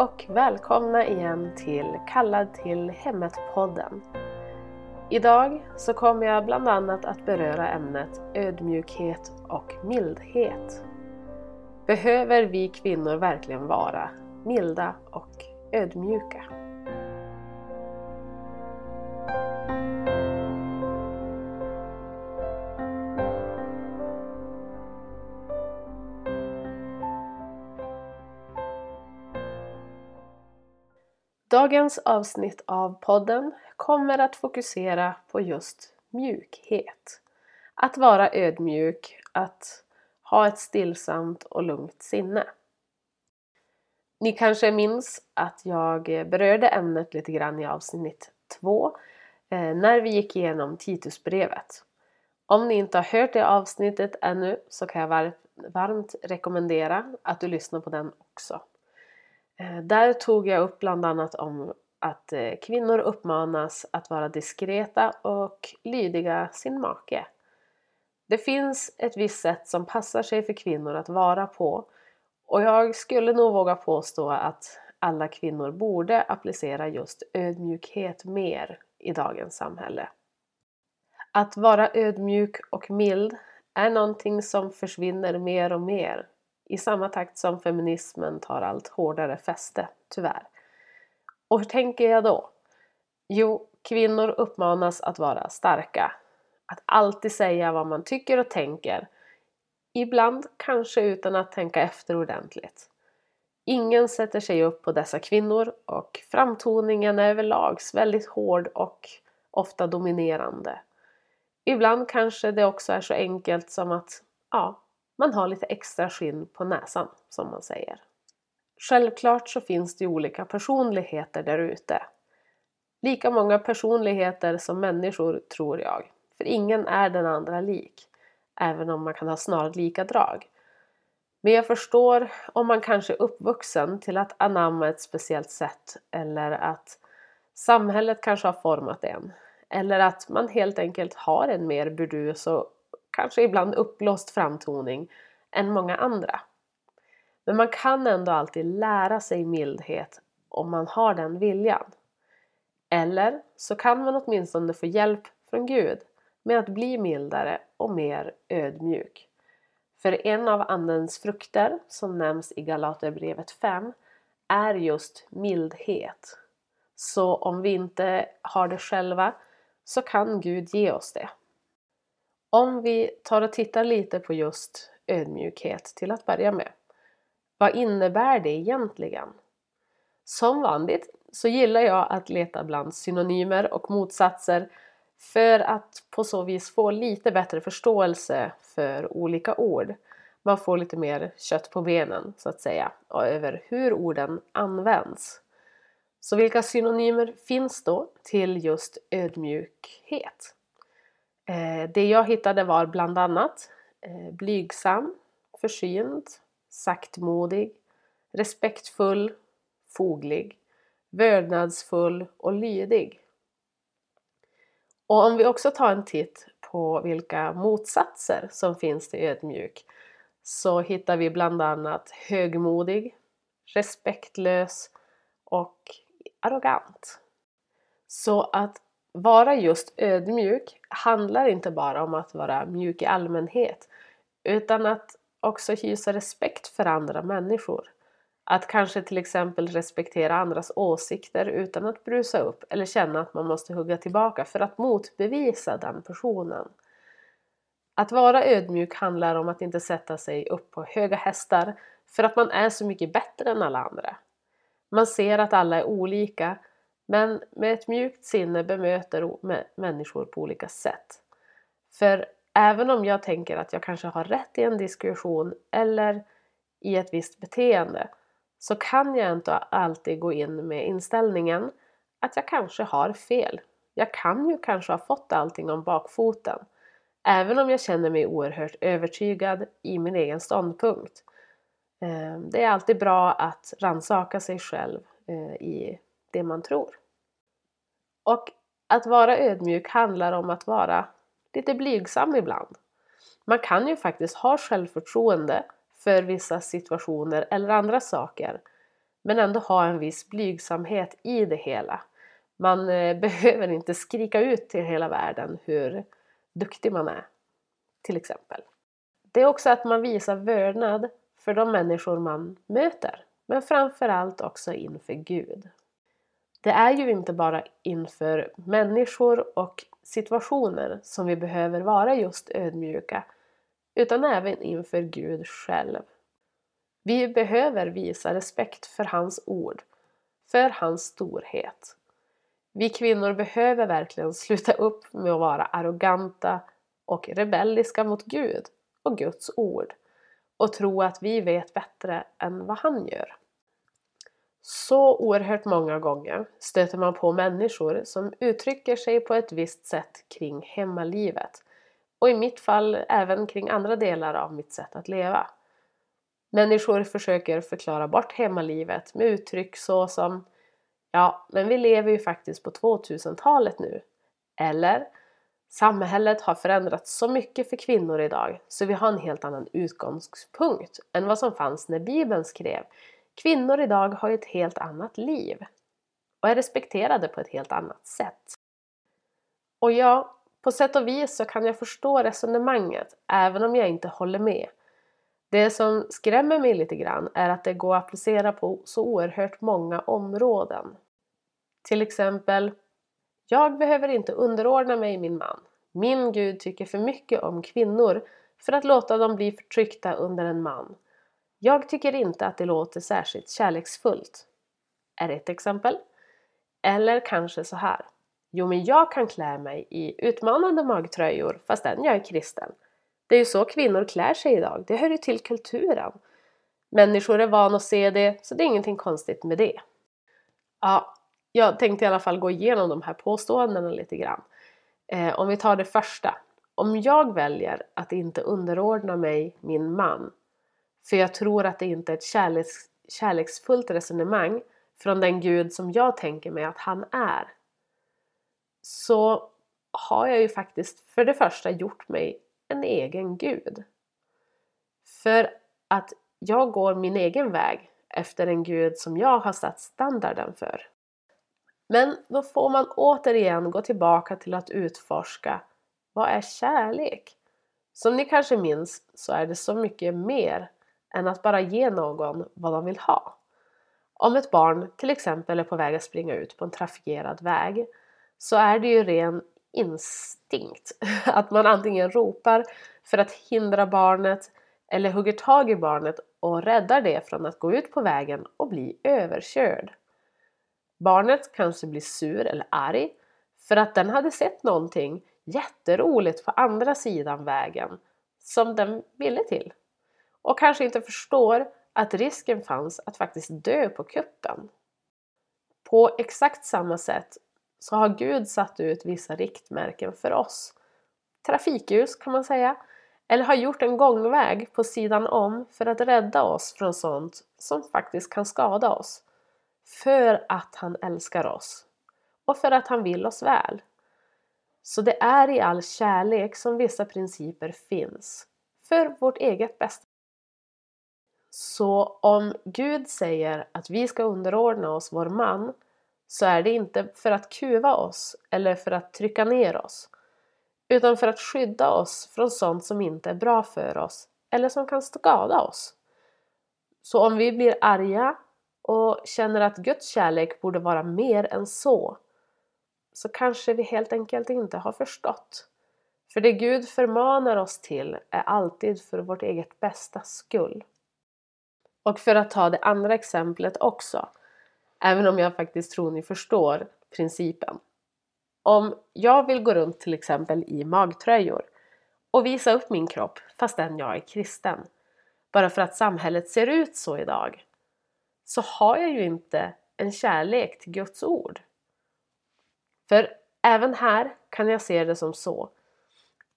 och välkomna igen till Kallad till hemmet-podden. Idag så kommer jag bland annat att beröra ämnet ödmjukhet och mildhet. Behöver vi kvinnor verkligen vara milda och ödmjuka? Dagens avsnitt av podden kommer att fokusera på just mjukhet. Att vara ödmjuk, att ha ett stillsamt och lugnt sinne. Ni kanske minns att jag berörde ämnet lite grann i avsnitt 2 eh, när vi gick igenom Titusbrevet. Om ni inte har hört det avsnittet ännu så kan jag varmt rekommendera att du lyssnar på den också. Eh, där tog jag upp bland annat om att eh, kvinnor uppmanas att vara diskreta och lydiga sin make. Det finns ett visst sätt som passar sig för kvinnor att vara på och jag skulle nog våga påstå att alla kvinnor borde applicera just ödmjukhet mer i dagens samhälle. Att vara ödmjuk och mild är någonting som försvinner mer och mer i samma takt som feminismen tar allt hårdare fäste, tyvärr. Och hur tänker jag då? Jo, kvinnor uppmanas att vara starka. Att alltid säga vad man tycker och tänker. Ibland kanske utan att tänka efter ordentligt. Ingen sätter sig upp på dessa kvinnor och framtoningen är överlags väldigt hård och ofta dominerande. Ibland kanske det också är så enkelt som att ja, man har lite extra skinn på näsan, som man säger. Självklart så finns det olika personligheter där ute. Lika många personligheter som människor, tror jag. För ingen är den andra lik, även om man kan ha snarlika drag. Men jag förstår om man kanske är uppvuxen till att anamma ett speciellt sätt eller att samhället kanske har format en. Eller att man helt enkelt har en mer burdus och kanske ibland uppblåst framtoning än många andra. Men man kan ändå alltid lära sig mildhet om man har den viljan. Eller så kan man åtminstone få hjälp från Gud med att bli mildare och mer ödmjuk. För en av Andens frukter som nämns i Galaterbrevet 5 är just mildhet. Så om vi inte har det själva så kan Gud ge oss det. Om vi tar och tittar lite på just ödmjukhet till att börja med. Vad innebär det egentligen? Som vanligt så gillar jag att leta bland synonymer och motsatser för att på så vis få lite bättre förståelse för olika ord. Man får lite mer kött på benen så att säga och över hur orden används. Så vilka synonymer finns då till just ödmjukhet? Eh, det jag hittade var bland annat eh, blygsam, försynt, saktmodig, respektfull, foglig, vördnadsfull och lydig. Och om vi också tar en titt på vilka motsatser som finns till ödmjuk så hittar vi bland annat högmodig, respektlös och arrogant. Så att vara just ödmjuk handlar inte bara om att vara mjuk i allmänhet utan att också hysa respekt för andra människor. Att kanske till exempel respektera andras åsikter utan att brusa upp eller känna att man måste hugga tillbaka för att motbevisa den personen. Att vara ödmjuk handlar om att inte sätta sig upp på höga hästar för att man är så mycket bättre än alla andra. Man ser att alla är olika men med ett mjukt sinne bemöter människor på olika sätt. För även om jag tänker att jag kanske har rätt i en diskussion eller i ett visst beteende så kan jag inte alltid gå in med inställningen att jag kanske har fel. Jag kan ju kanske ha fått allting om bakfoten. Även om jag känner mig oerhört övertygad i min egen ståndpunkt. Ehm, det är alltid bra att ransaka sig själv eh, i det man tror. Och att vara ödmjuk handlar om att vara lite blygsam ibland. Man kan ju faktiskt ha självförtroende för vissa situationer eller andra saker. men ändå ha en viss blygsamhet i det hela. Man eh, behöver inte skrika ut till hela världen hur duktig man är, till exempel. Det är också att man visar vördnad för de människor man möter, men framförallt också inför Gud. Det är ju inte bara inför människor och situationer som vi behöver vara just ödmjuka, utan även inför Gud själv. Vi behöver visa respekt för hans ord, för hans storhet. Vi kvinnor behöver verkligen sluta upp med att vara arroganta och rebelliska mot Gud och Guds ord och tro att vi vet bättre än vad han gör. Så oerhört många gånger stöter man på människor som uttrycker sig på ett visst sätt kring hemmalivet och i mitt fall även kring andra delar av mitt sätt att leva. Människor försöker förklara bort hemmalivet med uttryck så som Ja, men vi lever ju faktiskt på 2000-talet nu. Eller Samhället har förändrats så mycket för kvinnor idag så vi har en helt annan utgångspunkt än vad som fanns när Bibeln skrev. Kvinnor idag har ju ett helt annat liv och är respekterade på ett helt annat sätt. Och ja, på sätt och vis så kan jag förstå resonemanget även om jag inte håller med. Det som skrämmer mig lite grann är att det går att applicera på så oerhört många områden. Till exempel, jag behöver inte underordna mig min man. Min Gud tycker för mycket om kvinnor för att låta dem bli förtryckta under en man. Jag tycker inte att det låter särskilt kärleksfullt. Är ett exempel. Eller kanske så här. Jo, men jag kan klä mig i utmanande magtröjor fastän jag är kristen. Det är ju så kvinnor klär sig idag, det hör ju till kulturen. Människor är vana att se det, så det är ingenting konstigt med det. Ja, jag tänkte i alla fall gå igenom de här påståendena lite grann. Eh, om vi tar det första. Om jag väljer att inte underordna mig min man, för jag tror att det inte är ett kärleks, kärleksfullt resonemang från den Gud som jag tänker mig att han är, så har jag ju faktiskt för det första gjort mig en egen gud. För att jag går min egen väg efter en gud som jag har satt standarden för. Men då får man återigen gå tillbaka till att utforska vad är kärlek? Som ni kanske minns så är det så mycket mer än att bara ge någon vad de vill ha. Om ett barn till exempel är på väg att springa ut på en trafikerad väg så är det ju ren instinkt. Att man antingen ropar för att hindra barnet eller hugger tag i barnet och räddar det från att gå ut på vägen och bli överkörd. Barnet kanske blir sur eller arg för att den hade sett någonting jätteroligt på andra sidan vägen som den ville till och kanske inte förstår att risken fanns att faktiskt dö på kuppen. På exakt samma sätt så har Gud satt ut vissa riktmärken för oss. Trafikljus kan man säga, eller har gjort en gångväg på sidan om för att rädda oss från sånt som faktiskt kan skada oss. För att han älskar oss och för att han vill oss väl. Så det är i all kärlek som vissa principer finns för vårt eget bästa. Så om Gud säger att vi ska underordna oss vår man så är det inte för att kuva oss eller för att trycka ner oss utan för att skydda oss från sånt som inte är bra för oss eller som kan skada oss. Så om vi blir arga och känner att Guds kärlek borde vara mer än så så kanske vi helt enkelt inte har förstått. För det Gud förmanar oss till är alltid för vårt eget bästa skull. Och för att ta det andra exemplet också Även om jag faktiskt tror ni förstår principen. Om jag vill gå runt till exempel i magtröjor och visa upp min kropp fastän jag är kristen, bara för att samhället ser ut så idag, så har jag ju inte en kärlek till Guds ord. För även här kan jag se det som så.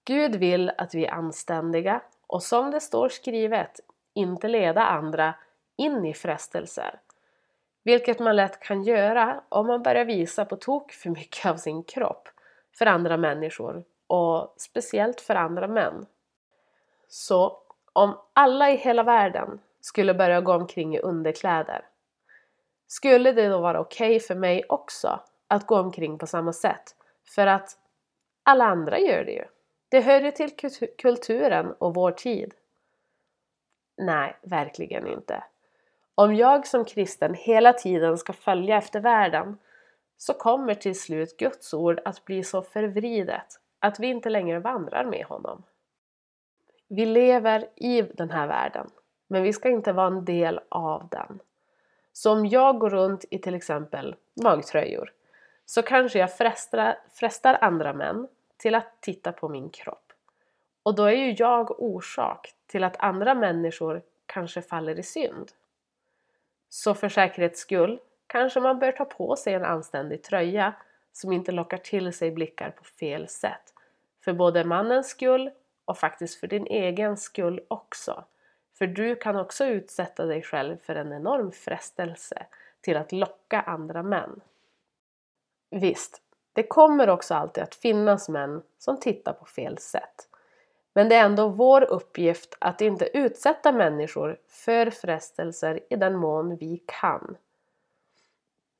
Gud vill att vi är anständiga och som det står skrivet, inte leda andra in i frestelser. Vilket man lätt kan göra om man börjar visa på tok för mycket av sin kropp för andra människor och speciellt för andra män. Så om alla i hela världen skulle börja gå omkring i underkläder, skulle det då vara okej okay för mig också att gå omkring på samma sätt? För att alla andra gör det ju. Det hör ju till kulturen och vår tid. Nej, verkligen inte. Om jag som kristen hela tiden ska följa efter världen så kommer till slut Guds ord att bli så förvridet att vi inte längre vandrar med honom. Vi lever i den här världen, men vi ska inte vara en del av den. Så om jag går runt i till exempel magtröjor så kanske jag frestar, frestar andra män till att titta på min kropp. Och då är ju jag orsak till att andra människor kanske faller i synd. Så för säkerhets skull kanske man bör ta på sig en anständig tröja som inte lockar till sig blickar på fel sätt. För både mannens skull och faktiskt för din egen skull också. För du kan också utsätta dig själv för en enorm frestelse till att locka andra män. Visst, det kommer också alltid att finnas män som tittar på fel sätt. Men det är ändå vår uppgift att inte utsätta människor för frestelser i den mån vi kan.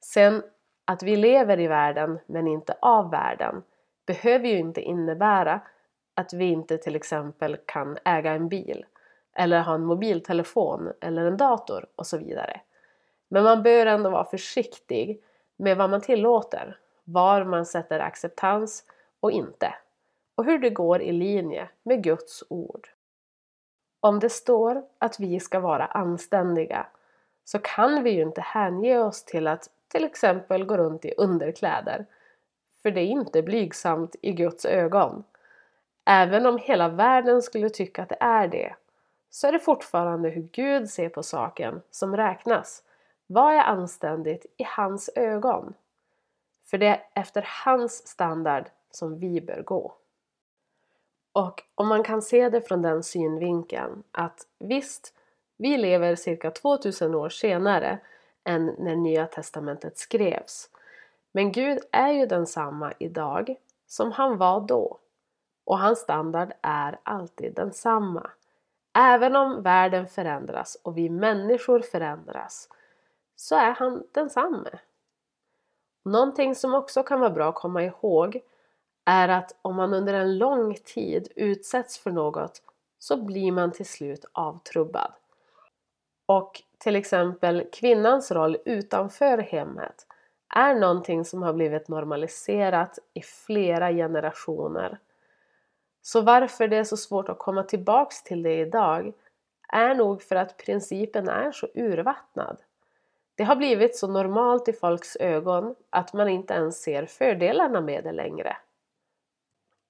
Sen att vi lever i världen men inte av världen behöver ju inte innebära att vi inte till exempel kan äga en bil eller ha en mobiltelefon eller en dator och så vidare. Men man bör ändå vara försiktig med vad man tillåter, var man sätter acceptans och inte och hur det går i linje med Guds ord. Om det står att vi ska vara anständiga så kan vi ju inte hänge oss till att till exempel gå runt i underkläder. För det är inte blygsamt i Guds ögon. Även om hela världen skulle tycka att det är det så är det fortfarande hur Gud ser på saken som räknas. Vad är anständigt i hans ögon? För det är efter hans standard som vi bör gå. Och om man kan se det från den synvinkeln att visst, vi lever cirka 2000 år senare än när Nya Testamentet skrevs. Men Gud är ju densamma idag som han var då. Och hans standard är alltid densamma. Även om världen förändras och vi människor förändras så är han densamme. Någonting som också kan vara bra att komma ihåg är att om man under en lång tid utsätts för något så blir man till slut avtrubbad. Och till exempel kvinnans roll utanför hemmet är någonting som har blivit normaliserat i flera generationer. Så varför det är så svårt att komma tillbaks till det idag är nog för att principen är så urvattnad. Det har blivit så normalt i folks ögon att man inte ens ser fördelarna med det längre.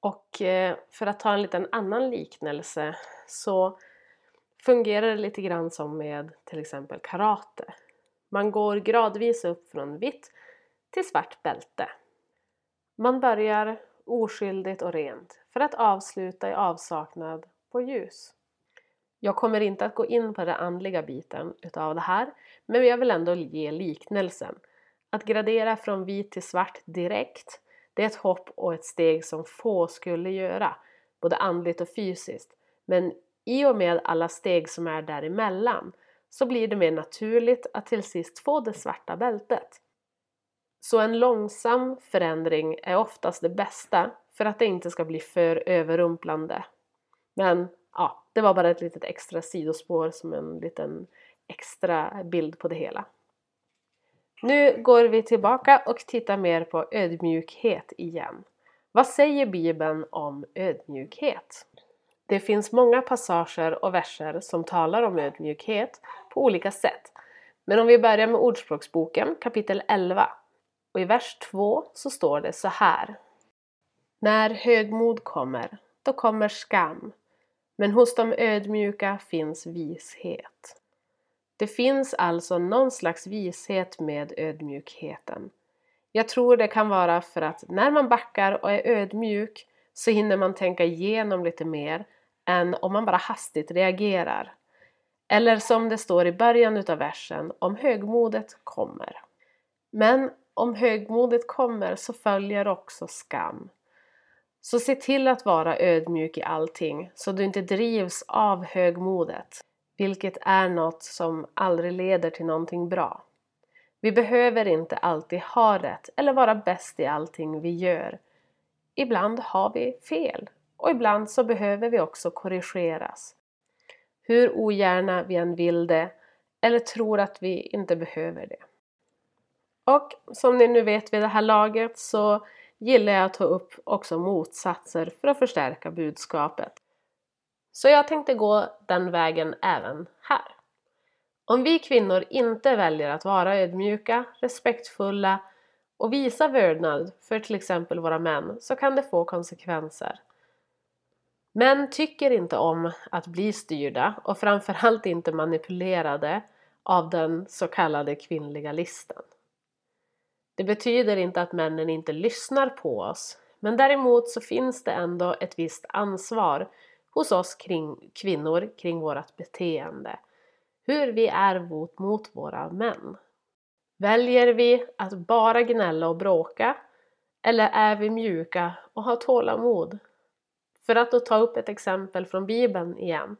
Och eh, för att ta en liten annan liknelse så fungerar det lite grann som med till exempel karate. Man går gradvis upp från vitt till svart bälte. Man börjar oskyldigt och rent för att avsluta i avsaknad på ljus. Jag kommer inte att gå in på den andliga biten utav det här men jag vill ändå ge liknelsen. Att gradera från vit till svart direkt det är ett hopp och ett steg som få skulle göra, både andligt och fysiskt. Men i och med alla steg som är däremellan så blir det mer naturligt att till sist få det svarta bältet. Så en långsam förändring är oftast det bästa för att det inte ska bli för överrumplande. Men ja, det var bara ett litet extra sidospår som en liten extra bild på det hela. Nu går vi tillbaka och tittar mer på ödmjukhet igen. Vad säger Bibeln om ödmjukhet? Det finns många passager och verser som talar om ödmjukhet på olika sätt. Men om vi börjar med Ordspråksboken kapitel 11 och i vers 2 så står det så här. När högmod kommer, då kommer skam, men hos de ödmjuka finns vishet. Det finns alltså någon slags vishet med ödmjukheten. Jag tror det kan vara för att när man backar och är ödmjuk så hinner man tänka igenom lite mer än om man bara hastigt reagerar. Eller som det står i början utav versen, om högmodet kommer. Men om högmodet kommer så följer också skam. Så se till att vara ödmjuk i allting så du inte drivs av högmodet vilket är något som aldrig leder till någonting bra. Vi behöver inte alltid ha rätt eller vara bäst i allting vi gör. Ibland har vi fel och ibland så behöver vi också korrigeras. Hur ogärna vi än vill det eller tror att vi inte behöver det. Och som ni nu vet vid det här laget så gillar jag att ta upp också motsatser för att förstärka budskapet. Så jag tänkte gå den vägen även här. Om vi kvinnor inte väljer att vara ödmjuka, respektfulla och visa vördnad för till exempel våra män så kan det få konsekvenser. Män tycker inte om att bli styrda och framförallt inte manipulerade av den så kallade kvinnliga listan. Det betyder inte att männen inte lyssnar på oss men däremot så finns det ändå ett visst ansvar hos oss kring kvinnor kring vårt beteende. Hur vi är mot, mot våra män. Väljer vi att bara gnälla och bråka? Eller är vi mjuka och har tålamod? För att då ta upp ett exempel från Bibeln igen.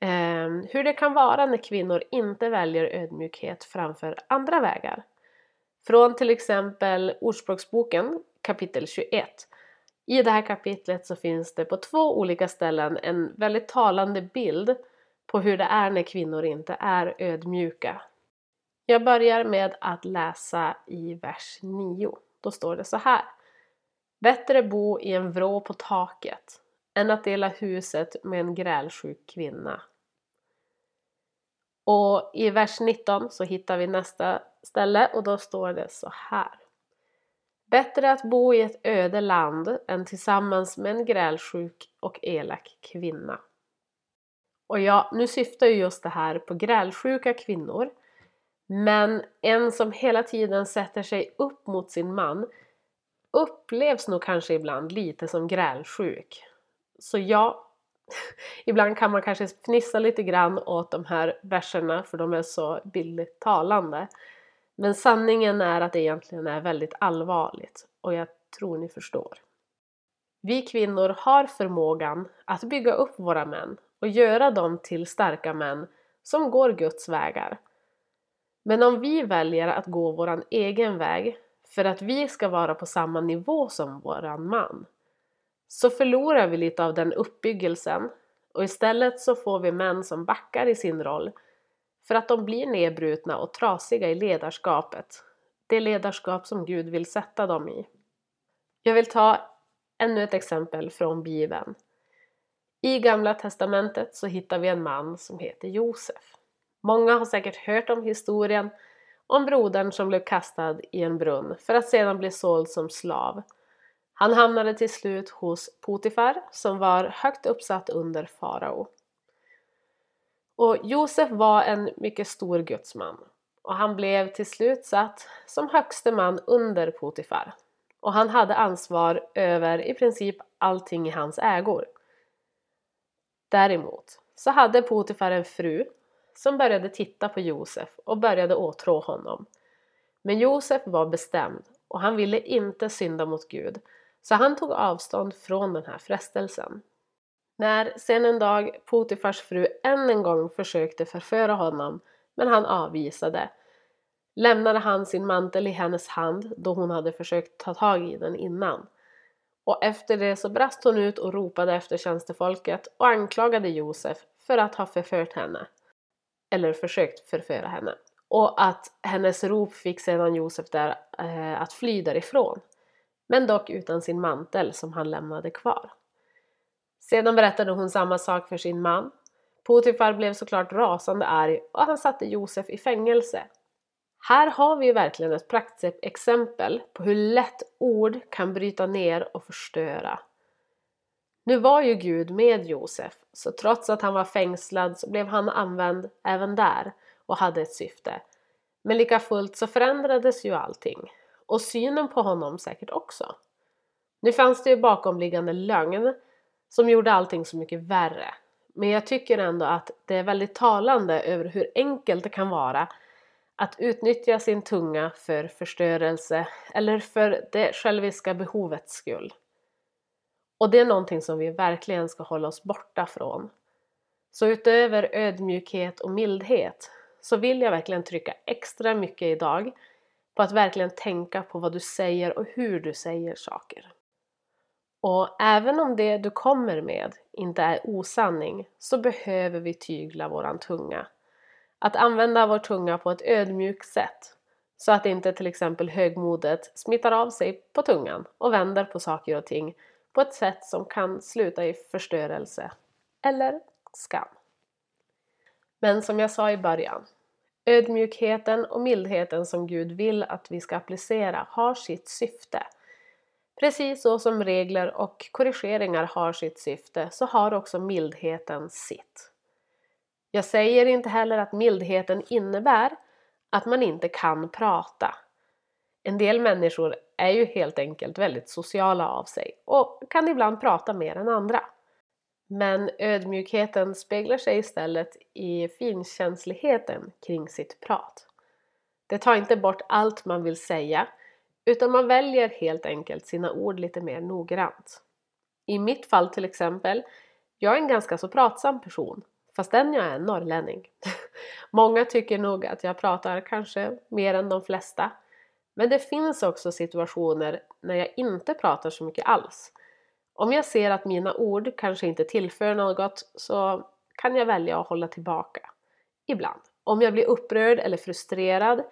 Eh, hur det kan vara när kvinnor inte väljer ödmjukhet framför andra vägar. Från till exempel Ordspråksboken kapitel 21. I det här kapitlet så finns det på två olika ställen en väldigt talande bild på hur det är när kvinnor inte är ödmjuka. Jag börjar med att läsa i vers 9. Då står det så här. Bättre bo i en vrå på taket än att dela huset med en grälsjuk kvinna. Och i vers 19 så hittar vi nästa ställe och då står det så här. Bättre att bo i ett öde land än tillsammans med en grälsjuk och elak kvinna. Och ja, nu syftar ju just det här på grälsjuka kvinnor. Men en som hela tiden sätter sig upp mot sin man upplevs nog kanske ibland lite som grälsjuk. Så ja, ibland kan man kanske fnissa lite grann åt de här verserna för de är så bildligt talande. Men sanningen är att det egentligen är väldigt allvarligt och jag tror ni förstår. Vi kvinnor har förmågan att bygga upp våra män och göra dem till starka män som går Guds vägar. Men om vi väljer att gå våran egen väg för att vi ska vara på samma nivå som våran man så förlorar vi lite av den uppbyggelsen och istället så får vi män som backar i sin roll för att de blir nedbrutna och trasiga i ledarskapet. Det ledarskap som Gud vill sätta dem i. Jag vill ta ännu ett exempel från Bibeln. I Gamla Testamentet så hittar vi en man som heter Josef. Många har säkert hört om historien om brodern som blev kastad i en brunn för att sedan bli såld som slav. Han hamnade till slut hos Potifar som var högt uppsatt under farao. Och Josef var en mycket stor gudsman och han blev till slut satt som högste man under Potifar och han hade ansvar över i princip allting i hans ägor. Däremot så hade Potifar en fru som började titta på Josef och började åtrå honom. Men Josef var bestämd och han ville inte synda mot Gud så han tog avstånd från den här frestelsen. När sen en dag Potifars fru än en gång försökte förföra honom men han avvisade lämnade han sin mantel i hennes hand då hon hade försökt ta tag i den innan. Och efter det så brast hon ut och ropade efter tjänstefolket och anklagade Josef för att ha förfört henne. Eller försökt förföra henne. Och att hennes rop fick sedan Josef där eh, att fly därifrån. Men dock utan sin mantel som han lämnade kvar. Sedan berättade hon samma sak för sin man. Potifar blev såklart rasande arg och han satte Josef i fängelse. Här har vi verkligen ett praktexempel på hur lätt ord kan bryta ner och förstöra. Nu var ju Gud med Josef, så trots att han var fängslad så blev han använd även där och hade ett syfte. Men lika fullt så förändrades ju allting och synen på honom säkert också. Nu fanns det ju bakomliggande lögn som gjorde allting så mycket värre. Men jag tycker ändå att det är väldigt talande över hur enkelt det kan vara att utnyttja sin tunga för förstörelse eller för det själviska behovets skull. Och det är någonting som vi verkligen ska hålla oss borta från. Så utöver ödmjukhet och mildhet så vill jag verkligen trycka extra mycket idag på att verkligen tänka på vad du säger och hur du säger saker. Och även om det du kommer med inte är osanning så behöver vi tygla våran tunga. Att använda vår tunga på ett ödmjukt sätt så att inte till exempel högmodet smittar av sig på tungan och vänder på saker och ting på ett sätt som kan sluta i förstörelse eller skam. Men som jag sa i början, ödmjukheten och mildheten som Gud vill att vi ska applicera har sitt syfte. Precis så som regler och korrigeringar har sitt syfte så har också mildheten sitt. Jag säger inte heller att mildheten innebär att man inte kan prata. En del människor är ju helt enkelt väldigt sociala av sig och kan ibland prata mer än andra. Men ödmjukheten speglar sig istället i finkänsligheten kring sitt prat. Det tar inte bort allt man vill säga utan man väljer helt enkelt sina ord lite mer noggrant. I mitt fall till exempel, jag är en ganska så pratsam person fastän jag är en norrlänning. Många tycker nog att jag pratar kanske mer än de flesta men det finns också situationer när jag inte pratar så mycket alls om jag ser att mina ord kanske inte tillför något så kan jag välja att hålla tillbaka. Ibland. Om jag blir upprörd eller frustrerad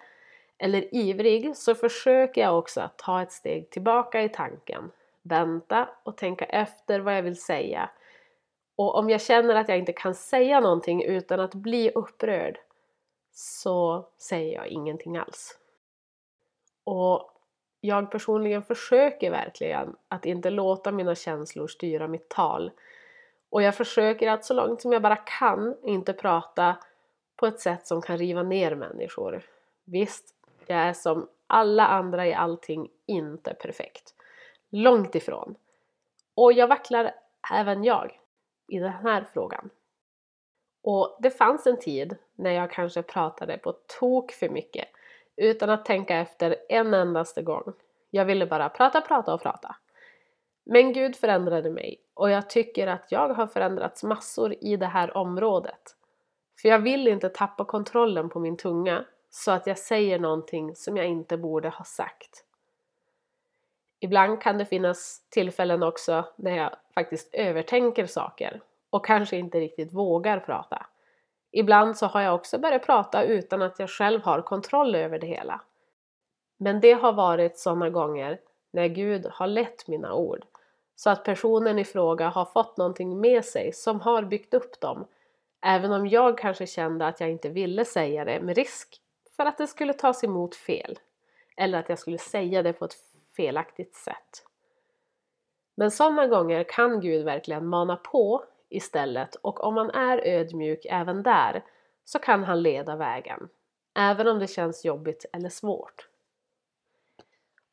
eller ivrig så försöker jag också att ta ett steg tillbaka i tanken, vänta och tänka efter vad jag vill säga. Och om jag känner att jag inte kan säga någonting utan att bli upprörd så säger jag ingenting alls. Och jag personligen försöker verkligen att inte låta mina känslor styra mitt tal. Och jag försöker att så långt som jag bara kan inte prata på ett sätt som kan riva ner människor. Visst, jag är som alla andra i allting inte perfekt. Långt ifrån. Och jag vacklar även jag i den här frågan. Och det fanns en tid när jag kanske pratade på tok för mycket utan att tänka efter en endaste gång. Jag ville bara prata, prata och prata. Men Gud förändrade mig och jag tycker att jag har förändrats massor i det här området. För jag vill inte tappa kontrollen på min tunga så att jag säger någonting som jag inte borde ha sagt. Ibland kan det finnas tillfällen också när jag faktiskt övertänker saker och kanske inte riktigt vågar prata. Ibland så har jag också börjat prata utan att jag själv har kontroll över det hela. Men det har varit sådana gånger när Gud har lett mina ord så att personen i fråga har fått någonting med sig som har byggt upp dem. Även om jag kanske kände att jag inte ville säga det med risk för att det skulle tas emot fel. Eller att jag skulle säga det på ett felaktigt sätt. Men sådana gånger kan Gud verkligen mana på istället och om man är ödmjuk även där så kan han leda vägen. Även om det känns jobbigt eller svårt.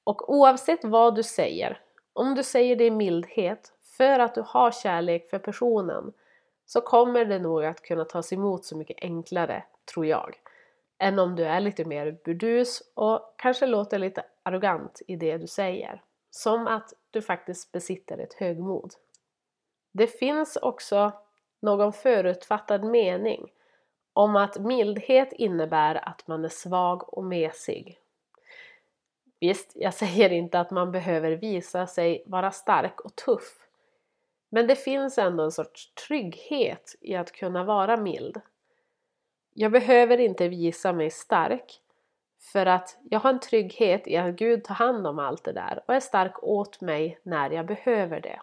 Och oavsett vad du säger, om du säger det i mildhet för att du har kärlek för personen så kommer det nog att kunna tas emot så mycket enklare, tror jag, än om du är lite mer burdus och kanske låter lite arrogant i det du säger. Som att du faktiskt besitter ett högmod. Det finns också någon förutfattad mening om att mildhet innebär att man är svag och mesig. Visst, jag säger inte att man behöver visa sig vara stark och tuff. Men det finns ändå en sorts trygghet i att kunna vara mild. Jag behöver inte visa mig stark för att jag har en trygghet i att Gud tar hand om allt det där och är stark åt mig när jag behöver det.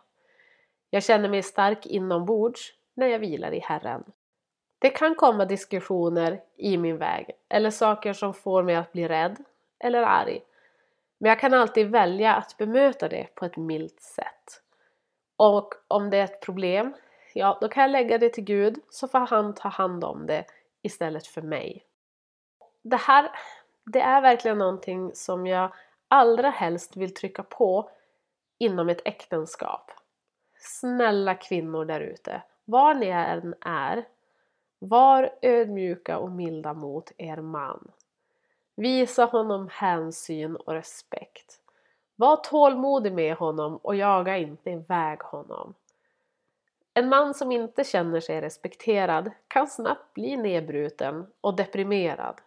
Jag känner mig stark inombords när jag vilar i Herren. Det kan komma diskussioner i min väg eller saker som får mig att bli rädd eller arg. Men jag kan alltid välja att bemöta det på ett milt sätt. Och om det är ett problem, ja då kan jag lägga det till Gud så får han ta hand om det istället för mig. Det här, det är verkligen någonting som jag allra helst vill trycka på inom ett äktenskap. Snälla kvinnor där ute, var ni än är, var ödmjuka och milda mot er man. Visa honom hänsyn och respekt. Var tålmodig med honom och jaga inte iväg honom. En man som inte känner sig respekterad kan snabbt bli nedbruten och deprimerad.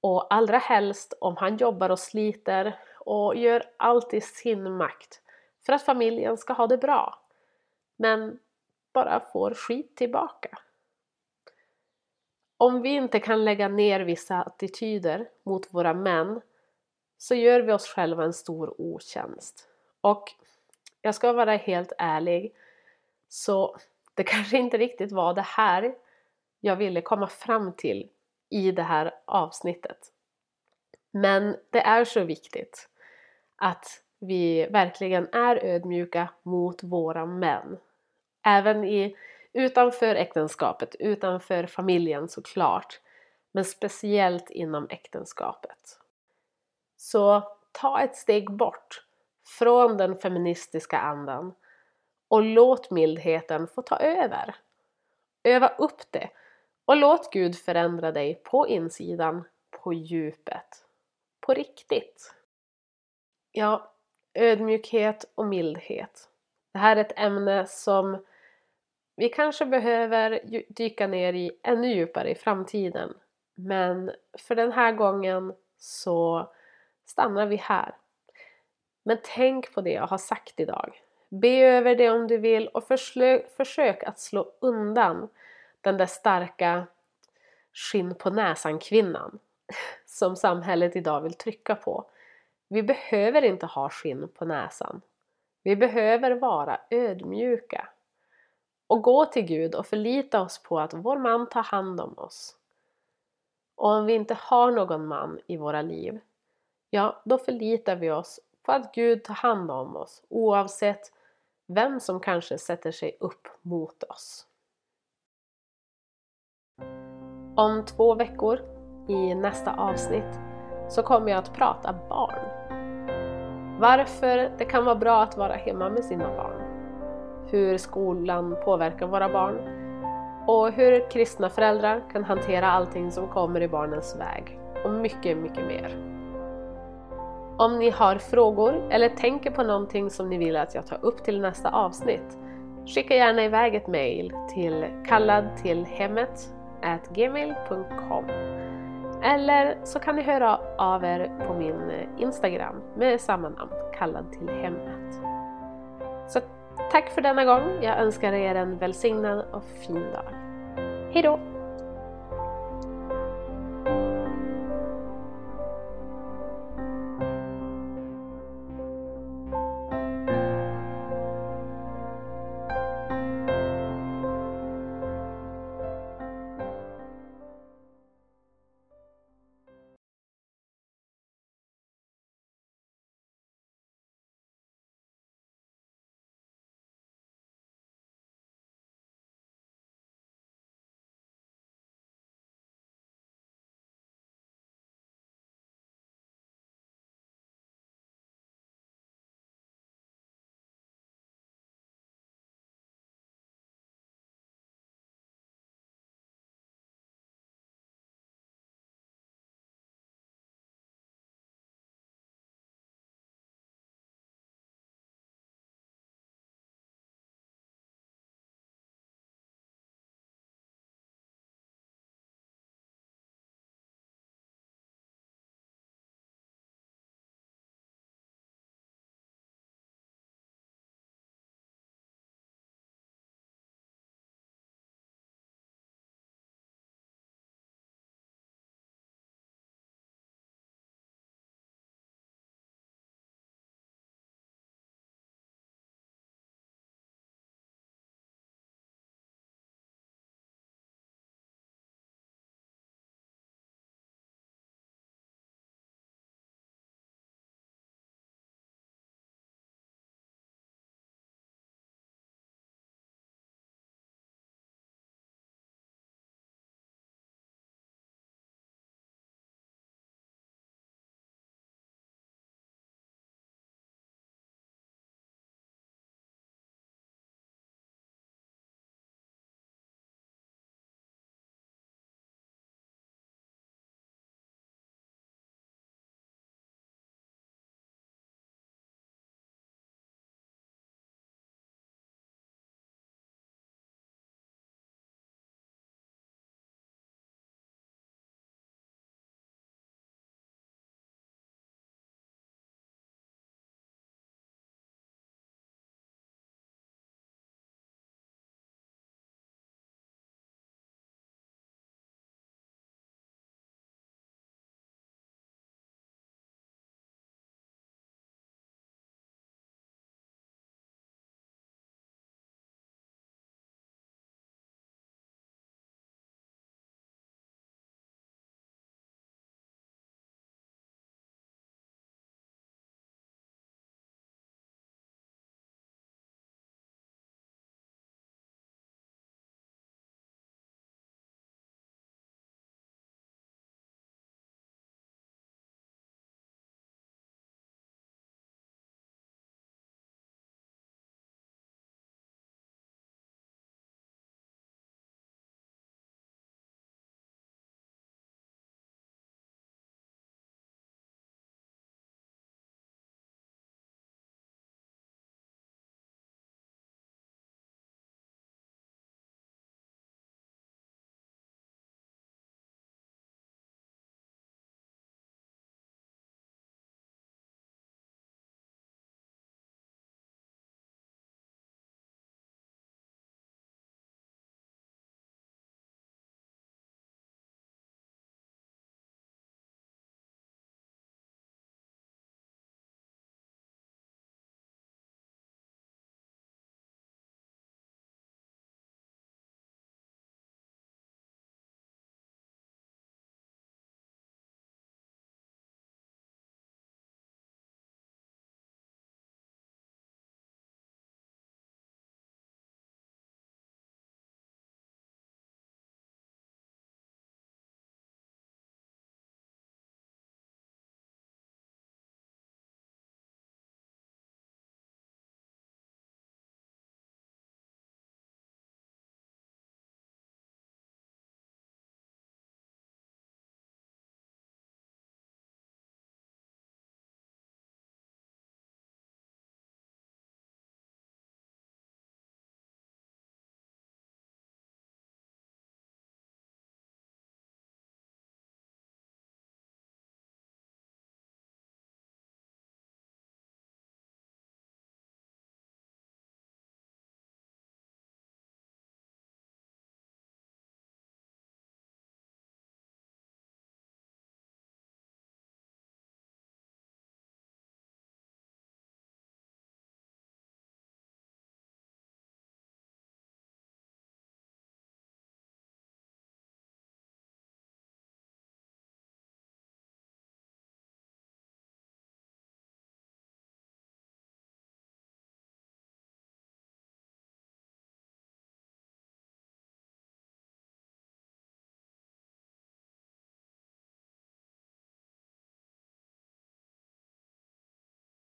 Och allra helst om han jobbar och sliter och gör allt i sin makt för att familjen ska ha det bra. Men bara får skit tillbaka. Om vi inte kan lägga ner vissa attityder mot våra män så gör vi oss själva en stor otjänst. Och jag ska vara helt ärlig, så det kanske inte riktigt var det här jag ville komma fram till i det här avsnittet. Men det är så viktigt att vi verkligen är ödmjuka mot våra män. Även i, utanför äktenskapet, utanför familjen såklart. Men speciellt inom äktenskapet. Så ta ett steg bort från den feministiska andan och låt mildheten få ta över. Öva upp det och låt Gud förändra dig på insidan, på djupet, på riktigt. Ja, ödmjukhet och mildhet. Det här är ett ämne som vi kanske behöver dyka ner i ännu djupare i framtiden. Men för den här gången så stannar vi här. Men tänk på det jag har sagt idag. Be över det om du vill och försök att slå undan den där starka skinn på näsan kvinnan som samhället idag vill trycka på. Vi behöver inte ha skinn på näsan. Vi behöver vara ödmjuka och gå till Gud och förlita oss på att vår man tar hand om oss. Och om vi inte har någon man i våra liv, ja, då förlitar vi oss på att Gud tar hand om oss oavsett vem som kanske sätter sig upp mot oss. Om två veckor, i nästa avsnitt, så kommer jag att prata barn. Varför det kan vara bra att vara hemma med sina barn. Hur skolan påverkar våra barn. Och hur kristna föräldrar kan hantera allting som kommer i barnens väg. Och mycket, mycket mer. Om ni har frågor eller tänker på någonting som ni vill att jag tar upp till nästa avsnitt, skicka gärna iväg ett mail till kalladtillhemmet@gmail.com eller så kan ni höra av er på min Instagram med samma namn, kallad till hemmet. Så tack för denna gång. Jag önskar er en välsignad och fin dag. Hejdå!